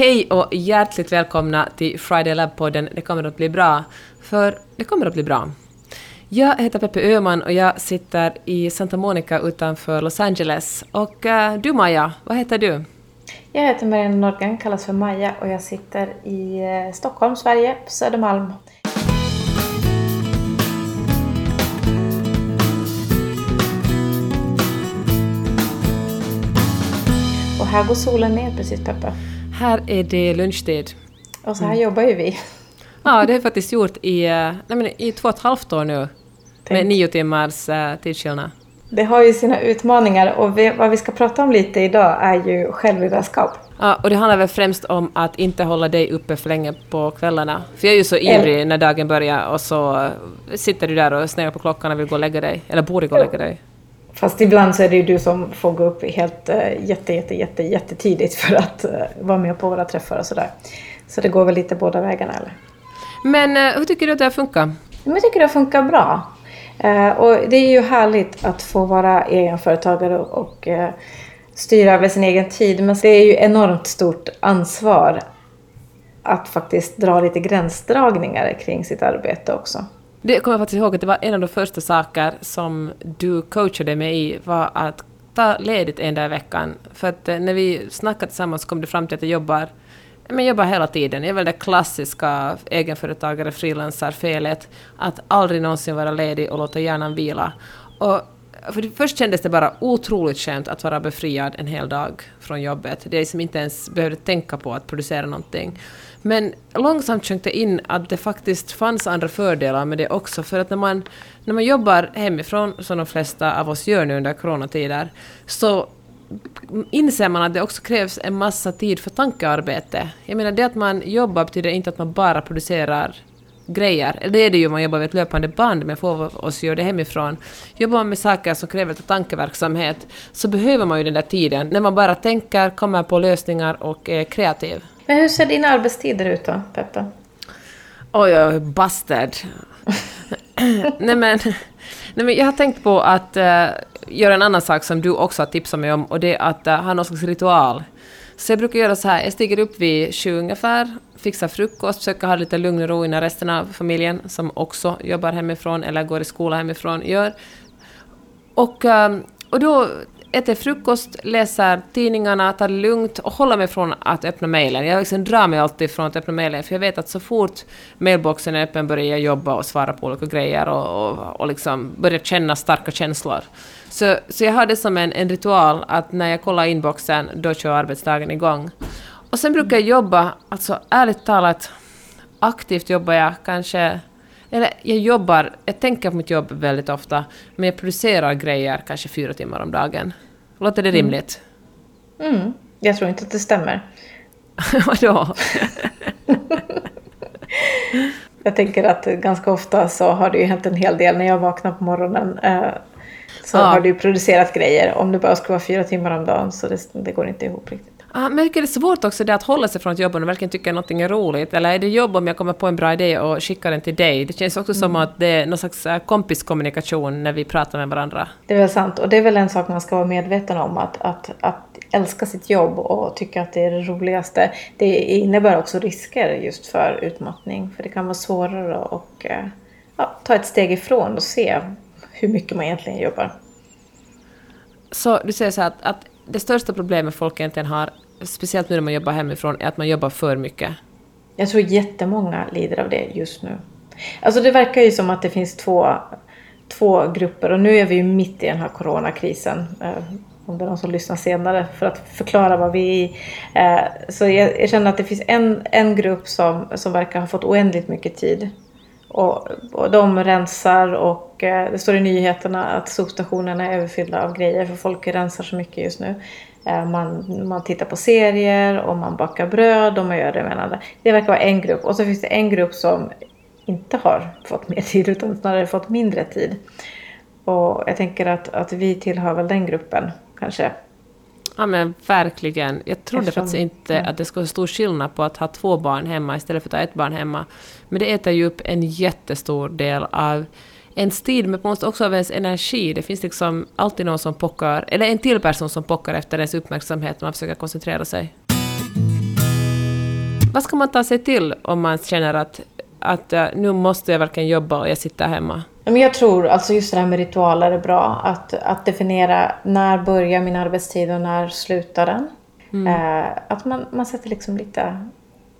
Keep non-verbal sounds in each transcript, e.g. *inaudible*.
Hej och hjärtligt välkomna till Friday Lab-podden Det kommer att bli bra. För det kommer att bli bra. Jag heter Peppe Öhman och jag sitter i Santa Monica utanför Los Angeles. Och uh, du Maja, vad heter du? Jag heter Marianne Nordgren, kallas för Maja och jag sitter i eh, Stockholm, Sverige, på Södermalm. Och här går solen ner precis Peppe. Här är det lunchtid. Och så här mm. jobbar ju vi. Ja, det har vi faktiskt gjort i, eh, nej men, i två och ett halvt år nu. Tänk. Med nio timmars uh, tidsskillnad. Det har ju sina utmaningar och vi, vad vi ska prata om lite idag är ju självledarskap. Ja, och det handlar väl främst om att inte hålla dig uppe för länge på kvällarna. För jag är ju så ivrig när dagen börjar och så sitter du där och sneglar på klockan och vill gå och lägga dig. Eller borde gå och lägga dig. Fast ibland så är det ju du som får gå upp helt äh, jätte, jätte, jätte, jättetidigt för att äh, vara med på våra träffar och sådär. Så det går väl lite båda vägarna eller? Men äh, hur tycker du att det har funkat? Jag tycker det har funkat bra. och det är ju härligt att få vara egenföretagare och styra över sin egen tid. Men det är ju enormt stort ansvar att faktiskt dra lite gränsdragningar kring sitt arbete också. Det kommer jag faktiskt ihåg att det var en av de första saker som du coachade mig i var att ta ledigt en dag i veckan. För att eh, när vi snackade tillsammans kom det fram till att jag jobbar men jobbar hela tiden. Jag är väl det klassiska egenföretagare, frilansar-felet. Att aldrig någonsin vara ledig och låta hjärnan vila. Och för först kändes det bara otroligt skönt att vara befriad en hel dag från jobbet. Det är som inte ens behövde tänka på att producera någonting. Men långsamt sjönk det in att det faktiskt fanns andra fördelar med det också. För att när man, när man jobbar hemifrån, som de flesta av oss gör nu under coronatider, så inser man att det också krävs en massa tid för tankearbete. Jag menar, det att man jobbar betyder inte att man bara producerar grejer. Det är det ju om man jobbar med ett löpande band, men får oss göra det hemifrån. Jobbar man med saker som kräver tankeverksamhet så behöver man ju den där tiden när man bara tänker, kommer på lösningar och är kreativ. Men hur ser dina arbetstider ut då, Peppe? Oj, oj, bastard. *laughs* nej, men, nej men jag har tänkt på att uh, göra en annan sak som du också har tipsat mig om och det är att uh, ha någon slags ritual. Så jag brukar göra så här, jag stiger upp vid sju ungefär, fixar frukost, försöker ha lite lugn och ro innan resten av familjen, som också jobbar hemifrån eller går i skola hemifrån, gör. Och, ehm, och då äter frukost, läser tidningarna, tar det lugnt och håller mig från att öppna mejlen. Jag liksom drar mig alltid från att öppna mejlen, för jag vet att så fort mailboxen är öppen börjar jag jobba och svara på olika grejer och, och, och liksom börjar känna starka känslor. Så, så jag har det som en, en ritual att när jag kollar inboxen, då kör arbetsdagen igång. Och sen brukar jag jobba, alltså ärligt talat, aktivt jobbar jag kanske eller jag jobbar, jag tänker på mitt jobb väldigt ofta, men jag producerar grejer kanske fyra timmar om dagen. Låter det mm. rimligt? Mm. mm. Jag tror inte att det stämmer. *laughs* Vadå? *laughs* jag tänker att ganska ofta så har det ju hänt en hel del när jag vaknar på morgonen. Så ja. har du producerat grejer. Om det bara ska vara fyra timmar om dagen så det, det går inte ihop riktigt. Ja, men det är svårt också det att hålla sig från ett jobb och verkligen tycka att någonting är roligt. Eller är det jobb om jag kommer på en bra idé och skickar den till dig? Det känns också mm. som att det är någon slags äh, kompiskommunikation när vi pratar med varandra. Det är väl sant. Och det är väl en sak man ska vara medveten om. Att, att, att älska sitt jobb och tycka att det är det roligaste. Det innebär också risker just för utmattning. För det kan vara svårare att äh, ja, ta ett steg ifrån och se hur mycket man egentligen jobbar. Så du säger så att, att det största problemet folk egentligen har, speciellt nu när man jobbar hemifrån, är att man jobbar för mycket. Jag tror jättemånga lider av det just nu. Alltså det verkar ju som att det finns två, två grupper och nu är vi ju mitt i den här coronakrisen. Eh, om det är någon som lyssnar senare för att förklara vad vi är i. Eh, så jag, jag känner att det finns en, en grupp som, som verkar ha fått oändligt mycket tid och, och de rensar och eh, det står i nyheterna att sopstationerna är överfyllda av grejer för folk rensar så mycket just nu. Eh, man, man tittar på serier och man bakar bröd och man gör det med Det verkar vara en grupp och så finns det en grupp som inte har fått mer tid utan snarare fått mindre tid. Och jag tänker att, att vi tillhör väl den gruppen kanske. Ja men verkligen. Jag trodde Eftersom, faktiskt inte ja. att det skulle vara stor skillnad på att ha två barn hemma istället för att ha ett barn hemma. Men det äter ju upp en jättestor del av ens tid, men något också av ens energi. Det finns liksom alltid någon som pockar, eller en till person som pockar efter ens uppmärksamhet när man försöker koncentrera sig. vad ska man ta sig till om man känner att, att uh, nu måste jag verkligen jobba och jag sitter hemma? Jag tror alltså just det här med ritualer är bra. Att, att definiera när börjar min arbetstid och när slutar den. Mm. Eh, att man, man sätter liksom lite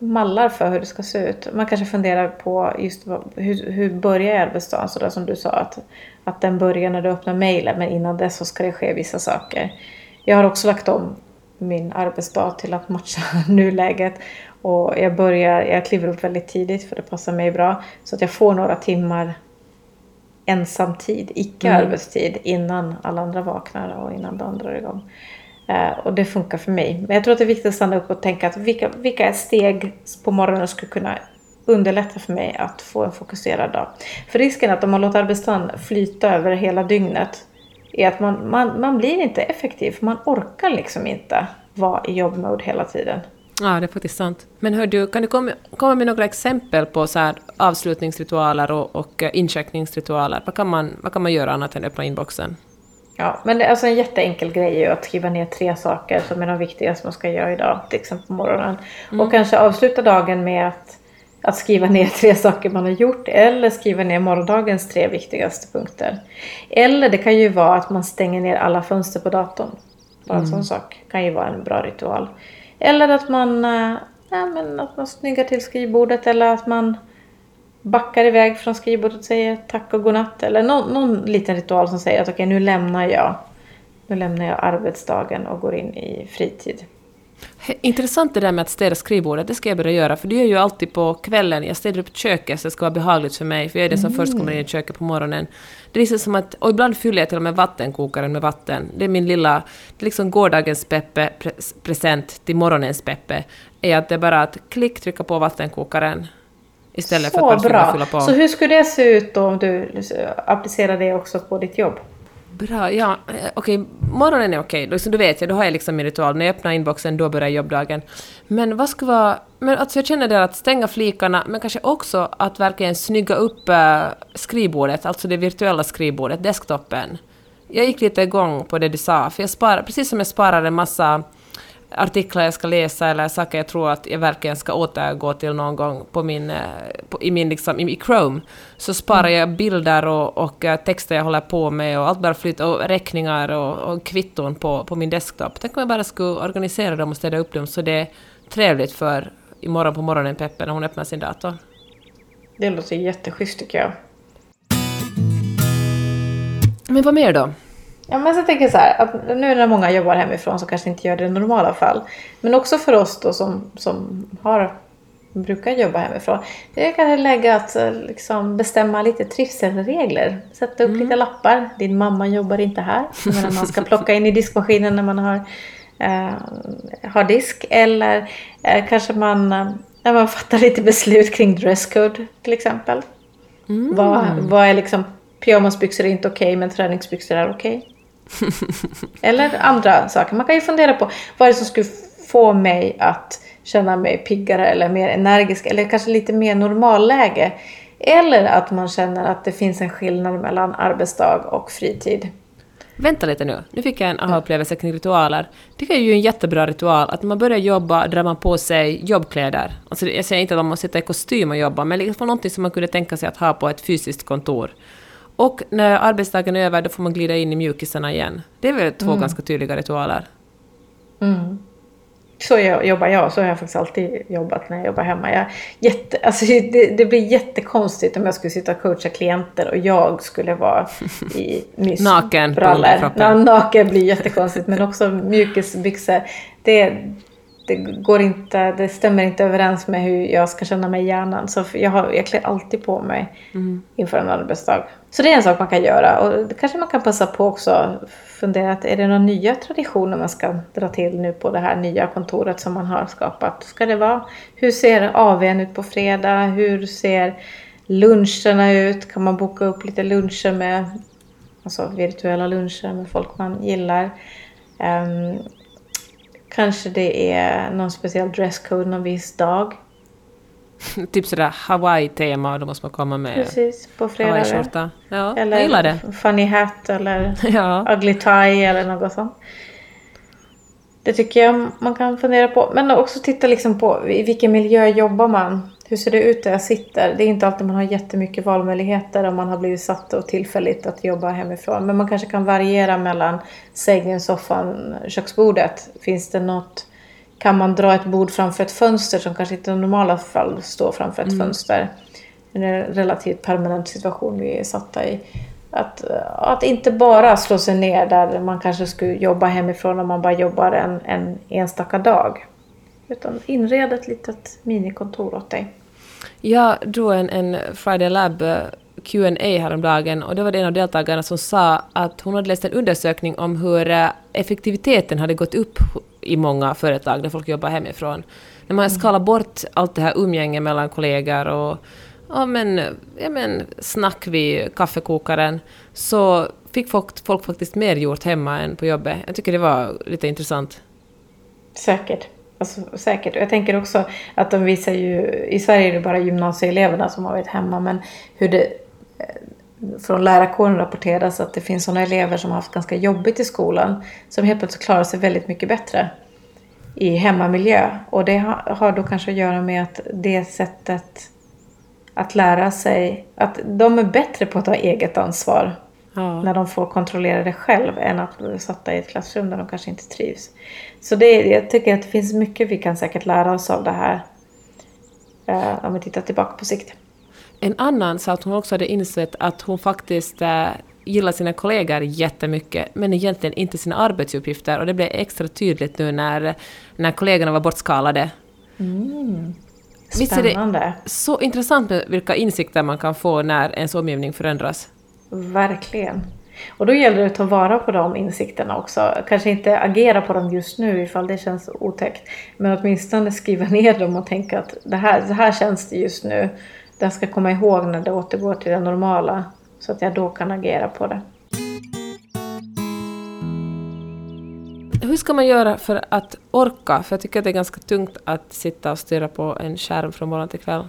mallar för hur det ska se ut. Man kanske funderar på just vad, hur, hur börjar arbetsdagen? Så där som du sa att, att den börjar när du öppnar mejlen men innan dess så ska det ske vissa saker. Jag har också lagt om min arbetsdag till att matcha *laughs* nuläget. Och jag börjar, jag kliver upp väldigt tidigt för det passar mig bra. Så att jag får några timmar ensamtid, icke-arbetstid mm. innan alla andra vaknar och innan dagen drar igång. Eh, och det funkar för mig. Men jag tror att det är viktigt att stanna upp och tänka att vilka, vilka steg på morgonen skulle kunna underlätta för mig att få en fokuserad dag. För risken att om man låter arbetsdagen flyta över hela dygnet är att man, man, man blir inte effektiv. För man orkar liksom inte vara i jobbmode hela tiden. Ja, det är faktiskt sant. Men hör du, kan du komma, komma med några exempel på så här avslutningsritualer och, och incheckningsritualer? Vad kan, man, vad kan man göra annat än öppna inboxen? Ja, men det, alltså en jätteenkel grej är ju att skriva ner tre saker som är de viktigaste man ska göra idag, till exempel på morgonen. Mm. Och kanske avsluta dagen med att, att skriva ner *laughs* tre saker man har gjort eller skriva ner morgondagens tre viktigaste punkter. Eller det kan ju vara att man stänger ner alla fönster på datorn. Bara en mm. sån sak kan ju vara en bra ritual. Eller att man, äh, ja, men att man snyggar till skrivbordet eller att man backar iväg från skrivbordet och säger tack och godnatt. Eller någon, någon liten ritual som säger att okej, okay, nu lämnar jag nu lämnar jag arbetsdagen och går in i fritid. Intressant det där med att städa skrivbordet, det ska jag börja göra, för det gör jag ju alltid på kvällen. Jag städar upp köket så det ska vara behagligt för mig, för jag är den som mm. först kommer in i köket på morgonen. Det är liksom som att, och ibland fyller jag till och med vattenkokaren med vatten. Det är min lilla, det är liksom gårdagens Peppe, present till morgonens Peppe, är att det är bara att klick trycka på vattenkokaren Istället så för att bra. fylla på. Så hur skulle det se ut då om du applicerar det också på ditt jobb? Bra, ja. Eh, okej, okay. morgonen är okej. Okay. Liksom, då vet jag, då har jag liksom min ritual. När jag öppnar inboxen, då börjar jobbdagen. Men vad ska vara... Men alltså jag känner det att stänga flikarna, men kanske också att verkligen snygga upp äh, skrivbordet, alltså det virtuella skrivbordet, desktopen. Jag gick lite igång på det du sa, för jag sparar, precis som jag sparar en massa artiklar jag ska läsa eller saker jag tror att jag verkligen ska återgå till någon gång på min, eh, på, i, min liksom, i Chrome, så sparar mm. jag bilder och, och eh, texter jag håller på med och allt bara flyttar, och räkningar och, och kvitton på, på min desktop. Tänk om jag bara skulle organisera dem och städa upp dem så det är trevligt för imorgon på morgonen Peppe när hon öppnar sin dator. Det låter jätteschysst tycker jag. Men vad mer då? Ja, men så tänker jag så här, att nu när många jobbar hemifrån så kanske inte gör det i normala fall. Men också för oss då som, som har, brukar jobba hemifrån. Det är kanske läge att eh, liksom bestämma lite trivselregler. Sätta upp mm. lite lappar. Din mamma jobbar inte här. Men man ska plocka in i diskmaskinen när man har, eh, har disk. Eller eh, kanske man, eh, när man fattar lite beslut kring dresscode till exempel. Mm. Vad, vad är liksom pyjamasbyxor är inte okej okay, men träningsbyxor är okej. Okay. Eller andra saker. Man kan ju fundera på vad är det som skulle få mig att känna mig piggare eller mer energisk eller kanske lite mer normalläge. Eller att man känner att det finns en skillnad mellan arbetsdag och fritid. Vänta lite nu, nu fick jag en aha-upplevelse kring ritualer. Det är ju en jättebra ritual att när man börjar jobba drar man på sig jobbkläder. Alltså jag säger inte att man måste sitta i kostym och jobba, men liksom någonting som man kunde tänka sig att ha på ett fysiskt kontor. Och när arbetsdagen är över då får man glida in i mjukisarna igen. Det är väl två mm. ganska tydliga ritualer. Mm. Så jag, jobbar jag, så har jag faktiskt alltid jobbat när jag jobbar hemma. Jag, jätte, alltså *laughs* det, det blir jättekonstigt om jag skulle sitta och coacha klienter och jag skulle vara *laughs* i Naken på Ja, naken blir jättekonstigt men också mjukisbyxor. Det, det, går inte, det stämmer inte överens med hur jag ska känna mig i hjärnan. Så jag, har, jag klär alltid på mig mm. inför en arbetsdag. Så det är en sak man kan göra. Och det kanske man kan passa på också fundera att är det några nya traditioner man ska dra till nu på det här nya kontoret som man har skapat? Ska det vara? Hur ser AWn ut på fredag? Hur ser luncherna ut? Kan man boka upp lite luncher med alltså virtuella luncher med folk man gillar? Um, Kanske det är någon speciell dresscode någon viss dag. *laughs* typ sådär Hawaii-tema, då måste man komma med Precis, på fredagar. Ja, eller jag gillar det. funny hat eller *laughs* ja. ugly tie eller något sånt. Det tycker jag man kan fundera på. Men också titta liksom på i vilken miljö jobbar man? Hur ser det ut där jag sitter? Det är inte alltid man har jättemycket valmöjligheter om man har blivit satt och tillfälligt att jobba hemifrån. Men man kanske kan variera mellan sängen, soffan, köksbordet. Finns det något kan man dra ett bord framför ett fönster som kanske inte i normala fall står framför ett mm. fönster. En relativt permanent situation vi är satta i. Att, att inte bara slå sig ner där man kanske skulle jobba hemifrån om man bara jobbar en, en enstaka dag. Utan inred ett litet minikontor åt dig. Jag drog en, en Friday Lab eh, Q&A häromdagen och det var det en av deltagarna som sa att hon hade läst en undersökning om hur eh, effektiviteten hade gått upp i många företag där folk jobbar hemifrån. När man mm. skalar bort allt det här umgänge mellan kollegor och ja, men, ja, men, snack vid kaffekokaren så fick folk, folk faktiskt mer gjort hemma än på jobbet. Jag tycker det var lite intressant. Säkert. Alltså, säkert. Och jag tänker också att de visar ju, i Sverige är det bara gymnasieeleverna som har varit hemma, men hur det eh, från lärarkåren rapporteras att det finns sådana elever som har haft ganska jobbigt i skolan som helt plötsligt klarar sig väldigt mycket bättre i hemmamiljö. Och det har då kanske att göra med att det sättet att lära sig, att de är bättre på att ta eget ansvar ja. när de får kontrollera det själv än att bli satta i ett klassrum där de kanske inte trivs. Så det, jag tycker att det finns mycket vi kan säkert lära oss av det här eh, om vi tittar tillbaka på sikt. En annan sa att hon också hade insett att hon faktiskt äh, gillar sina kollegor jättemycket, men egentligen inte sina arbetsuppgifter. Och det blev extra tydligt nu när, när kollegorna var bortskalade. Mm. Spännande. Visst är det så intressant med vilka insikter man kan få när ens omgivning förändras? Verkligen. Och då gäller det att ta vara på de insikterna också. Kanske inte agera på dem just nu ifall det känns otäckt. Men åtminstone skriva ner dem och tänka att det här, det här känns det just nu. Jag ska komma ihåg när det återgår till det normala. Så att jag då kan agera på det. Hur ska man göra för att orka? För jag tycker att det är ganska tungt att sitta och stirra på en skärm från morgon till kväll.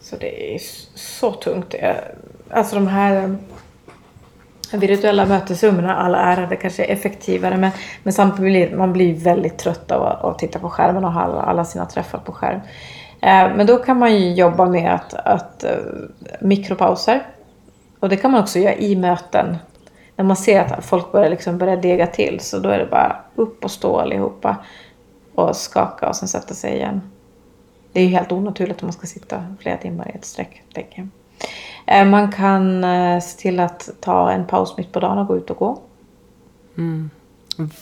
Så det är så tungt. Eh, alltså de här eh, virtuella mötesrummen, alla ära, det kanske är effektivare men, men samtidigt man blir väldigt trött av att, titta på skärmen och ha alla, alla sina träffar på skärm. Eh, men då kan man ju jobba med att, att eh, mikropauser. Och det kan man också göra i möten. När man ser att folk börjar, liksom börja dega till så då är det bara upp och stå allihopa och skaka och sen sätta sig igen. Det är ju helt onaturligt om man ska sitta flera timmar i ett streck, tänker jag. Eh, man kan eh, se till att ta en paus mitt på dagen och gå ut och gå. Mm.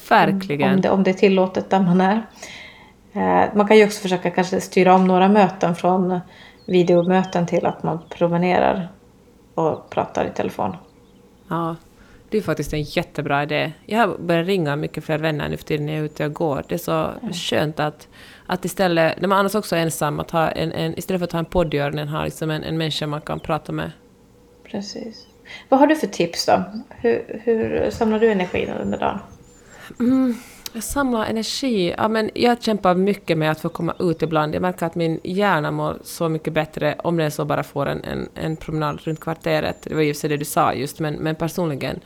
Verkligen. Om det, om det är tillåtet där man är. Eh, man kan ju också försöka kanske styra om några möten från videomöten till att man promenerar och pratar i telefon. Ja, det är faktiskt en jättebra idé. Jag har börjat ringa mycket fler vänner nu för tiden när jag är ute och går. Det är så mm. skönt att, att istället, när man annars också är ensam, att ha en, en, istället för att ha en podd i öronen, ha liksom en, en människa man kan prata med. Precis. Vad har du för tips då? Hur, hur samlar du energin under dagen? Mm, jag samlar energi. Ja, men jag kämpar mycket med att få komma ut ibland. Jag märker att min hjärna mår så mycket bättre om den så bara får en, en, en promenad runt kvarteret. Det var ju det du sa just, men, men personligen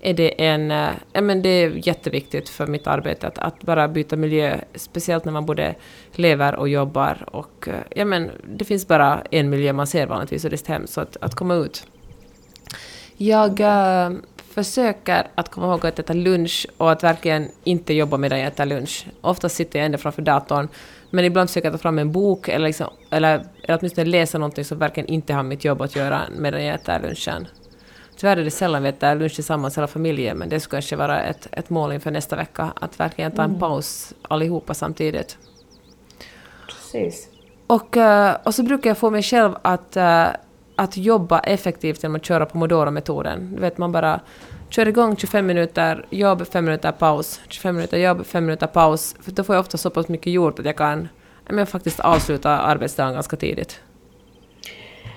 är det en... Eh, ja, men det är jätteviktigt för mitt arbete att, att bara byta miljö, speciellt när man både lever och jobbar. Och, eh, ja, men det finns bara en miljö man ser vanligtvis och det är sitt hem, så att, att komma ut. Jag äh, försöker att komma ihåg att äta lunch och att verkligen inte jobba medan jag äter lunch. Oftast sitter jag ändå framför datorn, men ibland försöker jag ta fram en bok eller, liksom, eller, eller åtminstone läsa någonting som verkligen inte har mitt jobb att göra medan jag äter lunchen. Tyvärr är det sällan vi äter lunch tillsammans hela familjen, men det skulle kanske vara ett, ett mål inför nästa vecka, att verkligen ta en mm. paus allihopa samtidigt. Precis. Och, eh, och så brukar jag få mig själv att, eh, att jobba effektivt genom att köra Pomodoro-metoden. Du vet, man bara kör igång 25 minuter jobb, 5 minuter paus, 25 minuter jobb, 5 minuter paus. För då får jag ofta så pass mycket gjort att jag kan men faktiskt avsluta arbetsdagen ganska tidigt.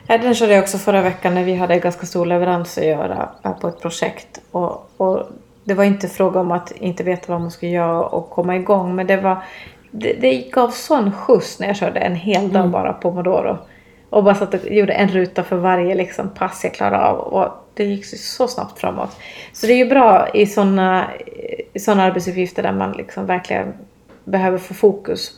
Ja, den körde jag också förra veckan när vi hade ganska stor leverans att göra på ett projekt. Och, och det var inte fråga om att inte veta vad man skulle göra och komma igång, men det var det, det gav sån skjuts när jag körde en hel dag mm. bara på Modoro. Och bara satt och gjorde en ruta för varje liksom, pass jag klarade av. Och det gick så snabbt framåt. Så det är ju bra i sådana i såna arbetsuppgifter där man liksom verkligen behöver få fokus.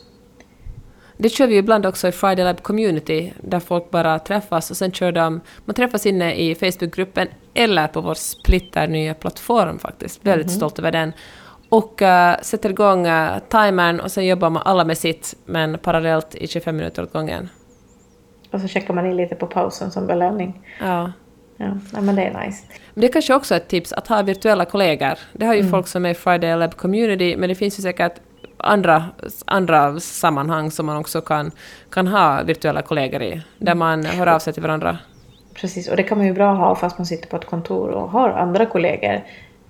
Det kör vi ibland också i Friday Lab Community, där folk bara träffas och sen kör de... Man träffas inne i Facebookgruppen eller på vår splitter nya plattform faktiskt. Väldigt Mhm. stolt över den. Och uh, sätter igång uh, timern och sen jobbar man alla med sitt, men parallellt i 25 minuter åt gången. Och så checkar man in lite på pausen som belöning. Ja. Ja, men det är nice. Men det är kanske också ett tips att ha virtuella kollegor. Det har ju Mm. folk som är i Friday Lab Community, men det finns ju säkert andra, andra sammanhang som man också kan, kan ha virtuella kollegor i, där man hör av sig till varandra. Precis, och det kan man ju bra ha fast man sitter på ett kontor och har andra kollegor.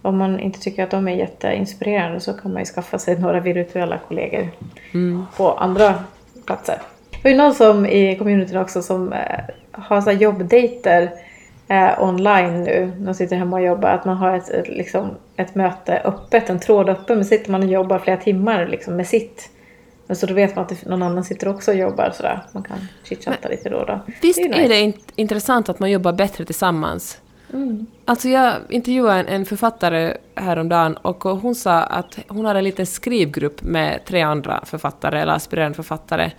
Om man inte tycker att de är jätteinspirerande så kan man ju skaffa sig några virtuella kollegor på andra platser. Det var ju någon som i communityn också som eh, har så jobbdejter eh, online nu. De sitter hemma och jobbar. Att man har ett, ett, liksom, ett möte öppet, en tråd öppen. Men sitter man och jobbar flera timmar liksom, med sitt. Men så då vet man att det, någon annan sitter också och jobbar sådär. Man kan chitchatta lite då och då. Visst ju är, nice. det int- intressant att man jobbar bättre tillsammans? Mm. Alltså jag intervjuade en, en författare häromdagen och hon sa att hon har en liten skrivgrupp med tre andra författare eller aspirerande författare.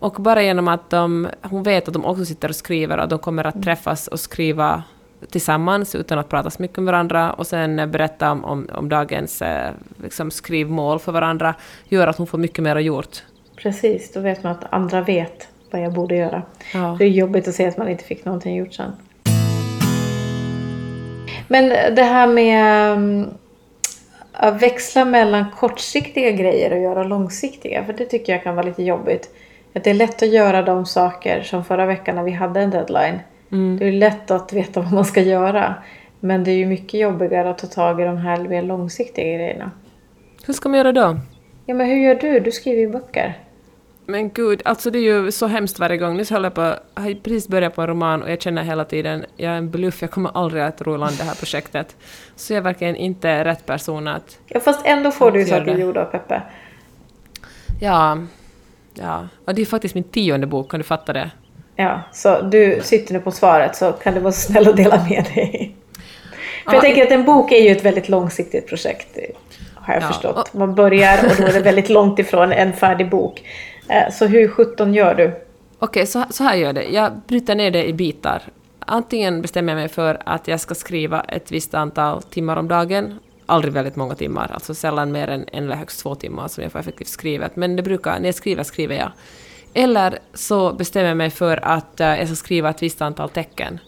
Och bara genom att de, hon vet att de också sitter och skriver och de kommer att träffas och skriva tillsammans utan att prata så mycket med varandra och sen berätta om, om, om dagens eh, liksom skrivmål för varandra gör att hon får mycket mer gjort. Precis, då vet man att andra vet vad jag borde göra. Ja. Det är jobbigt att se att man inte fick någonting gjort sen. Men det här med um, att växla mellan kortsiktiga grejer och göra långsiktiga, för det tycker jag kan vara lite jobbigt. Att det är lätt att göra de saker som förra veckan när vi hade en deadline. Det är lätt att veta vad man ska göra. Men det är ju mycket jobbigare att ta tag i de här mer långsiktiga grejerna. Hur ska man göra då? Ja men hur gör du? Du skriver ju böcker. Men gud, alltså det är ju så hemskt varje gång. Nu håller jag på, jag har precis börjat på en roman och jag känner hela tiden, jag är en bluff, jag kommer aldrig att ro i land det här projektet. Så jag är verkligen inte rätt person att, Ja fast ändå får du ju saker gjorda Peppe. ja, ja. Och det är faktiskt min tionde bok, kan du fatta det? Ja, så du sitter nu på svaret så kan du vara snäll och dela med dig. För Ja, jag tänker att en bok är ju ett väldigt långsiktigt projekt. Har jag Ja, förstått. Man börjar och då är det väldigt långt ifrån en färdig bok. Eh, Så hur sjutton gör du? Okej, så, så här gör jag det. Jag bryter ner det i bitar. Antingen bestämmer jag mig för att jag ska skriva ett visst antal timmar om dagen. Aldrig väldigt många timmar, alltså sällan mer än en eller högst två timmar som jag får effektivt skrivet. Men det brukar, när jag skriver, skriver jag. Eller så bestämmer jag mig för att eh, jag ska skriva ett visst antal tecken.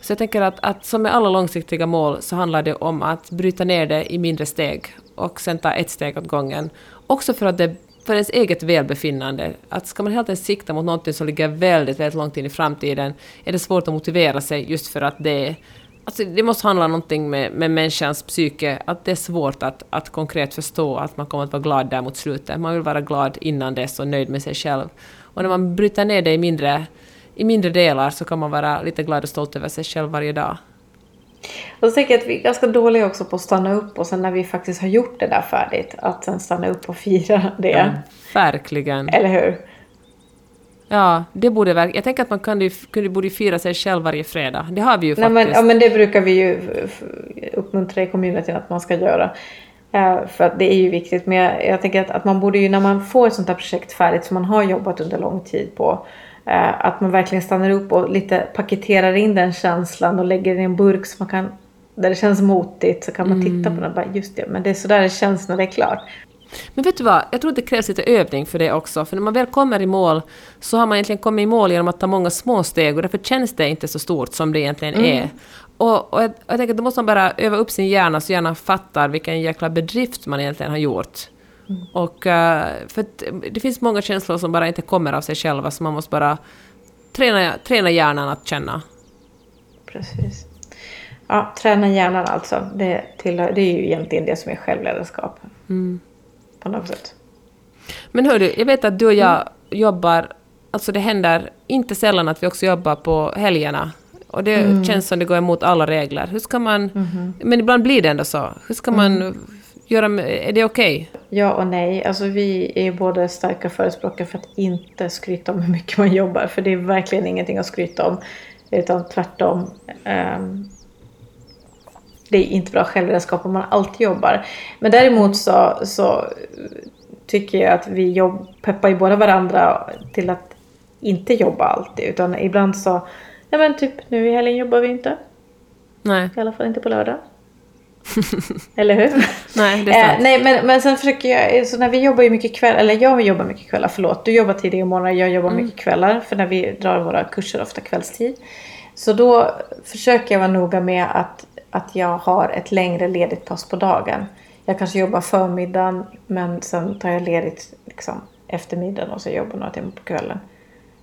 Så jag tänker att, att som med alla långsiktiga mål så handlar det om att bryta ner det i mindre steg och sen ta ett steg åt gången. Också för att det för ens eget välbefinnande. Att ska man helt enkelt sikta mot någonting som ligger väldigt, väldigt långt in i framtiden är det svårt att motivera sig just för att det Alltså det måste handla om någonting med, med människans psyke, att det är svårt att, att konkret förstå att man kommer att vara glad där mot slutet. Man vill vara glad innan dess och nöjd med sig själv. Och när man bryter ner det i mindre, i mindre delar så kan man vara lite glad och stolt över sig själv varje dag. Och att vi är ganska dåliga också på att stanna upp och sen när vi faktiskt har gjort det där färdigt, att sen stanna upp och fira det. Verkligen. Eller hur? Ja, det borde verk- Jag tänker att man ju, kunde, borde fira sig själv varje fredag. Det har vi ju Nej, faktiskt. men, ja, men det brukar vi ju uppmuntra i communityn att man ska göra. Eh, för att det är ju viktigt. Men jag, jag tänker att, att man borde ju när man får ett sånt här projekt färdigt som man har jobbat under lång tid på. Eh, att man verkligen stannar upp och lite paketerar in den känslan och lägger den i en burk så man kan där det känns motigt så kan man titta på den och bara just det, men det är sådär det känns när det är klart. Men vet du vad, jag tror att det krävs lite övning för det också. För när man väl kommer i mål så har man egentligen kommit i mål genom att ta många små steg och därför känns det inte så stort som det egentligen är. Och, och jag, jag tänker att då måste man bara öva upp sin hjärna så hjärnan fattar vilken jäkla bedrift man egentligen har gjort. Och eh, för att det finns många känslor som bara inte kommer av sig själva så man måste bara träna, träna hjärnan att känna. Precis. Ja, träna hjärnan alltså. Det, tillhör, det är ju egentligen det som är självledarskap. På något sätt. Men hör du, jag vet att du och jag jobbar, alltså det händer inte sällan att vi också jobbar på helgerna. Och det känns som det går emot alla regler. Hur ska man, men ibland blir det ändå så. Hur ska man göra, med- är det okej? Ja och nej. Alltså vi är både starka förespråkare för att inte skryta om hur mycket man jobbar. För det är verkligen ingenting att skryta om. Utan tvärtom. ehm, det är inte bra självledarskap om man alltid jobbar. Men däremot så, så tycker jag att vi jobb, peppar ju båda varandra till att inte jobba alltid. Utan ibland så, ja men typ nu i helgen jobbar vi inte. Nej. I alla fall inte på lördag. *laughs* Eller hur? Nej, det är sant. Eh, nej, men, men sen försöker jag, så när vi jobbar ju mycket kväll, eller jag jobbar mycket kvällar, förlåt. Du jobbar tidiga morgnar, jag jobbar Mm. mycket kvällar. För när vi drar våra kurser ofta kvällstid. Så då försöker jag vara noga med att, att jag har ett längre ledigt pass på dagen. Jag kanske jobbar förmiddagen men sen tar jag ledigt liksom, eftermiddagen och så jobbar några timmar på kvällen.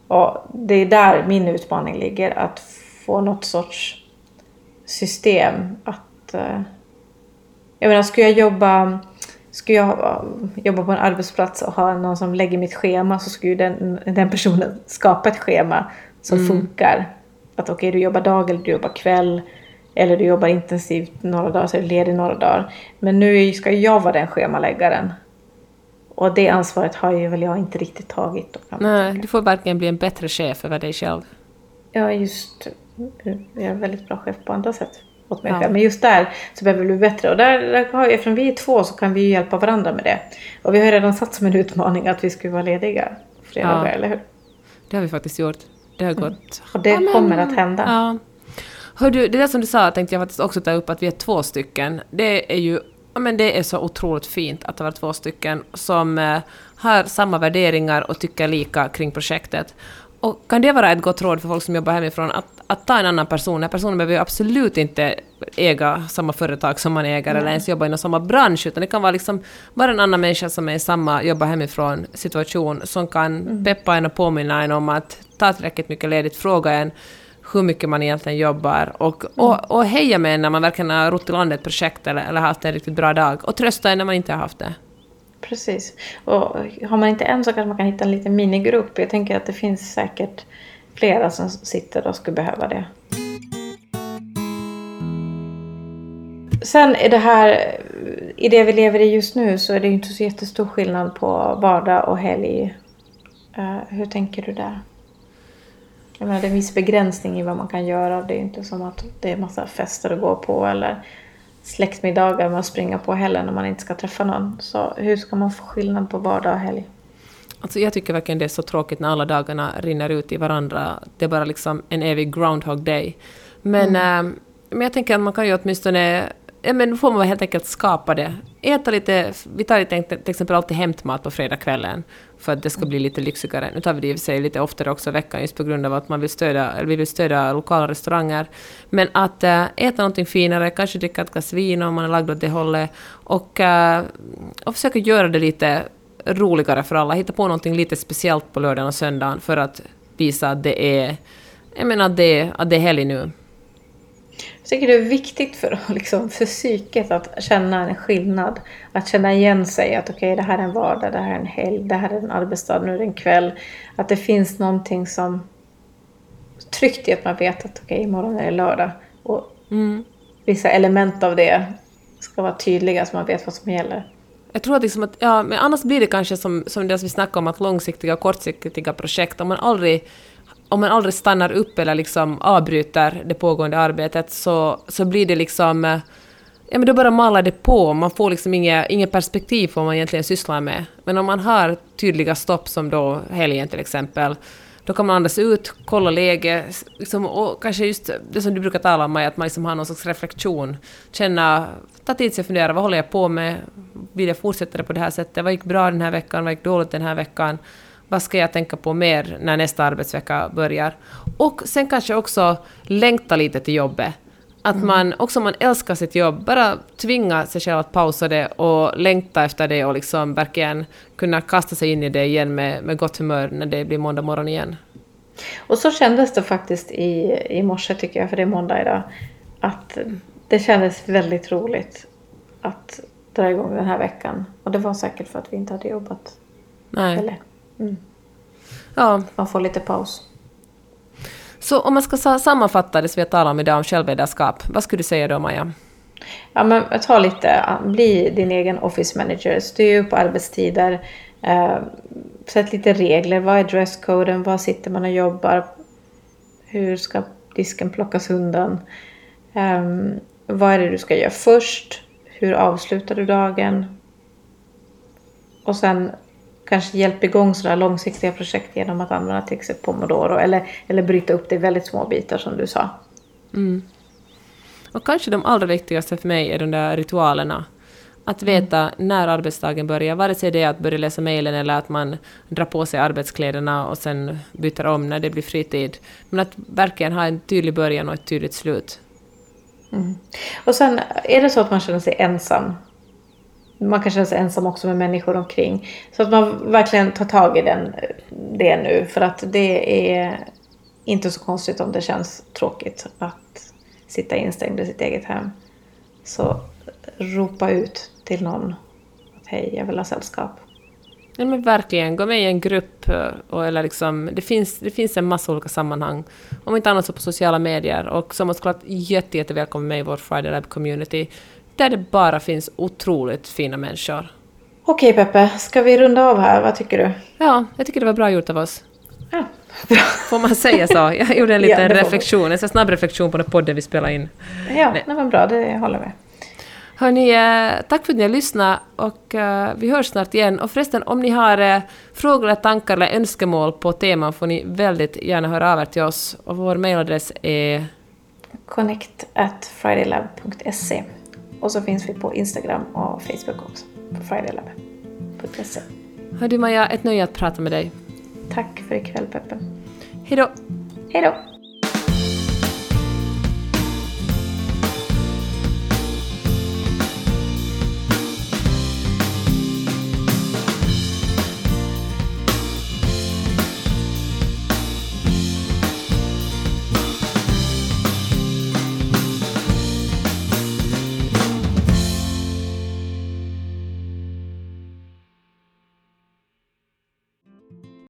Och det är där min utmaning ligger, att få något sorts system att eh, jag menar, skulle jag jobba, skulle jag ha- jobba på en arbetsplats och ha någon som lägger mitt schema så skulle ju den, den personen skapa ett schema som funkar. Att okej, du jobbar dag eller du jobbar kväll. Eller du jobbar intensivt några dagar så är du ledig några dagar. Men nu ska jag vara den schemaläggaren. Och det ansvaret har ju väl jag inte riktigt tagit. Nej, du får verkligen bli en bättre chef över dig själv. Är just jag är en väldigt bra chef på andra sätt åt mig Ja. själv. Men just där så behöver vi bli bättre. Och där, där har, eftersom vi är två så kan vi ju hjälpa varandra med det. Och vi har redan satt som en utmaning att vi ska vara lediga fredagar, Ja. eller hur? Det har vi faktiskt gjort. Det har gått. Och det Ja, men- kommer att hända. Ja. Hör du, det där som du sa tänkte jag faktiskt också ta upp att vi är två stycken. Det är ju ja, men det är så otroligt fint att det var två stycken som eh, har samma värderingar och tycker lika kring projektet. Och kan det vara ett gott råd för folk som jobbar hemifrån att, att ta en annan person? Den personen behöver ju absolut inte äga samma företag som man äger eller ens jobba inom samma bransch, utan det kan vara liksom bara en annan människa som är i samma jobba hemifrån situation som kan peppa en och påminna en om att ta tillräckligt mycket ledigt, fråga en hur mycket man egentligen jobbar och, och, och heja med en när man verkligen har rott i land ett projekt eller, eller haft en riktigt bra dag och trösta en när man inte har haft det. Precis. Och har man inte en så kanske man kan hitta en liten minigrupp. Jag tänker att det finns säkert flera som sitter och skulle behöva det. Sen är det här, i det vi lever i just nu så är det ju inte så jättestor skillnad på vardag och helg. Uh, hur tänker du där? Jag menar, det är en viss begränsning i vad man kan göra. Det är inte som att det är massa fester att gå på eller släktmiddagar man springer på heller när man inte ska träffa någon. Så hur ska man få skillnad på vardag och helg? Alltså jag tycker verkligen det är så tråkigt när alla dagarna rinner ut i varandra. Det är bara liksom en evig groundhog day. Men, äh, men jag tänker att man kan ju åtminstone... Ja, men då får man helt enkelt skapa det. Äta lite... Vi tar lite, till till exempel alltid hämtmat på fredagskvällen för att det ska bli lite lyxigare. Nu tar vi det i och för sig lite oftare också i veckan just på grund av att man vill stödja, eller vi vill stödja lokala restauranger. Men att äh, äta någonting finare, kanske dricka ett glas vin om man är lagd åt det hållet och, äh, och försöka göra det lite roligare för alla. Hitta på någonting lite speciellt på lördagen och söndagen för att visa att det är, jag menar att det, att det är helg nu. Jag tycker det är viktigt för, *laughs* liksom, för psyket att känna en skillnad. Att känna igen sig att okej, det här är en vardag, det här är en helg, det här är en arbetsdag, nu är det en kväll. Att det finns någonting som tryggt i att man vet att okej, imorgon är det lördag. Och Mm. vissa element av det ska vara tydliga så man vet vad som gäller. Jag tror att, liksom att ja, men annars blir det kanske som, som det vi snackade om, att långsiktiga och kortsiktiga projekt, om man aldrig om man aldrig stannar upp eller liksom avbryter det pågående arbetet så, så blir det liksom... Eh, ja, men då bara malar det på. Man får liksom inget, inget perspektiv på vad man egentligen sysslar med. Men om man har tydliga stopp, som då helgen till exempel, då kan man andas ut, kolla läge, liksom, och kanske just det som du brukar tala om, Maja, att man liksom har någon slags reflektion. Känna, ta tid sig och fundera, vad håller jag på med? Vill jag fortsätta det på det här sättet? Vad gick bra den här veckan? Vad gick dåligt den här veckan? Vad ska jag tänka på mer när nästa arbetsvecka börjar? Och sen kanske också längta lite till jobbet. Att man, också man älskar sitt jobb, bara tvinga sig själv att pausa det och längta efter det och liksom verkligen kunna kasta sig in i det igen med, med gott humör när det blir måndag morgon igen. Och så kändes det faktiskt i, i morse tycker jag, för det är måndag idag. Att det kändes väldigt roligt att dra igång den här veckan. Och det var säkert för att vi inte hade jobbat. Nej. Eller Ja, man får lite paus. så om man ska sa- sammanfatta det som vi har talat om idag om självledarskap, vad skulle du säga då Maja? Ja, men ta lite, bli din egen office manager. Styr upp arbetstider. Eh, sätt lite regler. Vad är dresscoden? Var sitter man och jobbar? Hur ska disken plockas undan? Ehm, vad är det du ska göra först? Hur avslutar du dagen? Och sen kanske hjälpa igång sådana långsiktiga projekt genom att använda till exempel pomodoro eller, eller bryta upp det i väldigt små bitar som du sa. Mm. Och kanske de allra viktigaste för mig är de där ritualerna. Att veta mm. när arbetsdagen börjar, vare sig det är att börja läsa mejlen eller att man drar på sig arbetskläderna och sen byter om när det blir fritid. Men att verkligen ha en tydlig början och ett tydligt slut. Mm. Och sen är det så att man känner sig ensam. Man kan känna sig ensam också med människor omkring. Så att man verkligen tar tag i den, det nu. För att det är inte så konstigt om det känns tråkigt att sitta instängd i sitt eget hem. Så ropa ut till någon att hej, jag vill ha sällskap. Ja, men verkligen, gå med i en grupp. Eh, och, eller liksom, det, finns, det finns en massa olika sammanhang. Om inte annat så på sociala medier. Och som såklart jätte, jätte välkommen med i vår Friday Lab community. Där det bara finns otroligt fina människor. Okej Peppe, ska vi runda av här? Vad tycker du? Ja, jag tycker det var bra gjort av oss. Ja, bra. Får man säga så? Jag *laughs* gjorde en liten ja, reflektion, en snabb reflektion på den podden vi spelade in. Ja, Nej. det var bra, det håller med. Hörni, eh, tack för att ni har lyssnat och uh, vi hörs snart igen. Och förresten, om ni har uh, frågor, eller tankar eller önskemål på teman får ni väldigt gärna höra av er till oss. Och vår mejladress är connect at fridaylab.se och så finns vi på Instagram och Facebook också, på fridaylab.se. Hör du Maja, ett nöje att prata med dig. Tack för ikväll Peppe. Hej då. Hej då.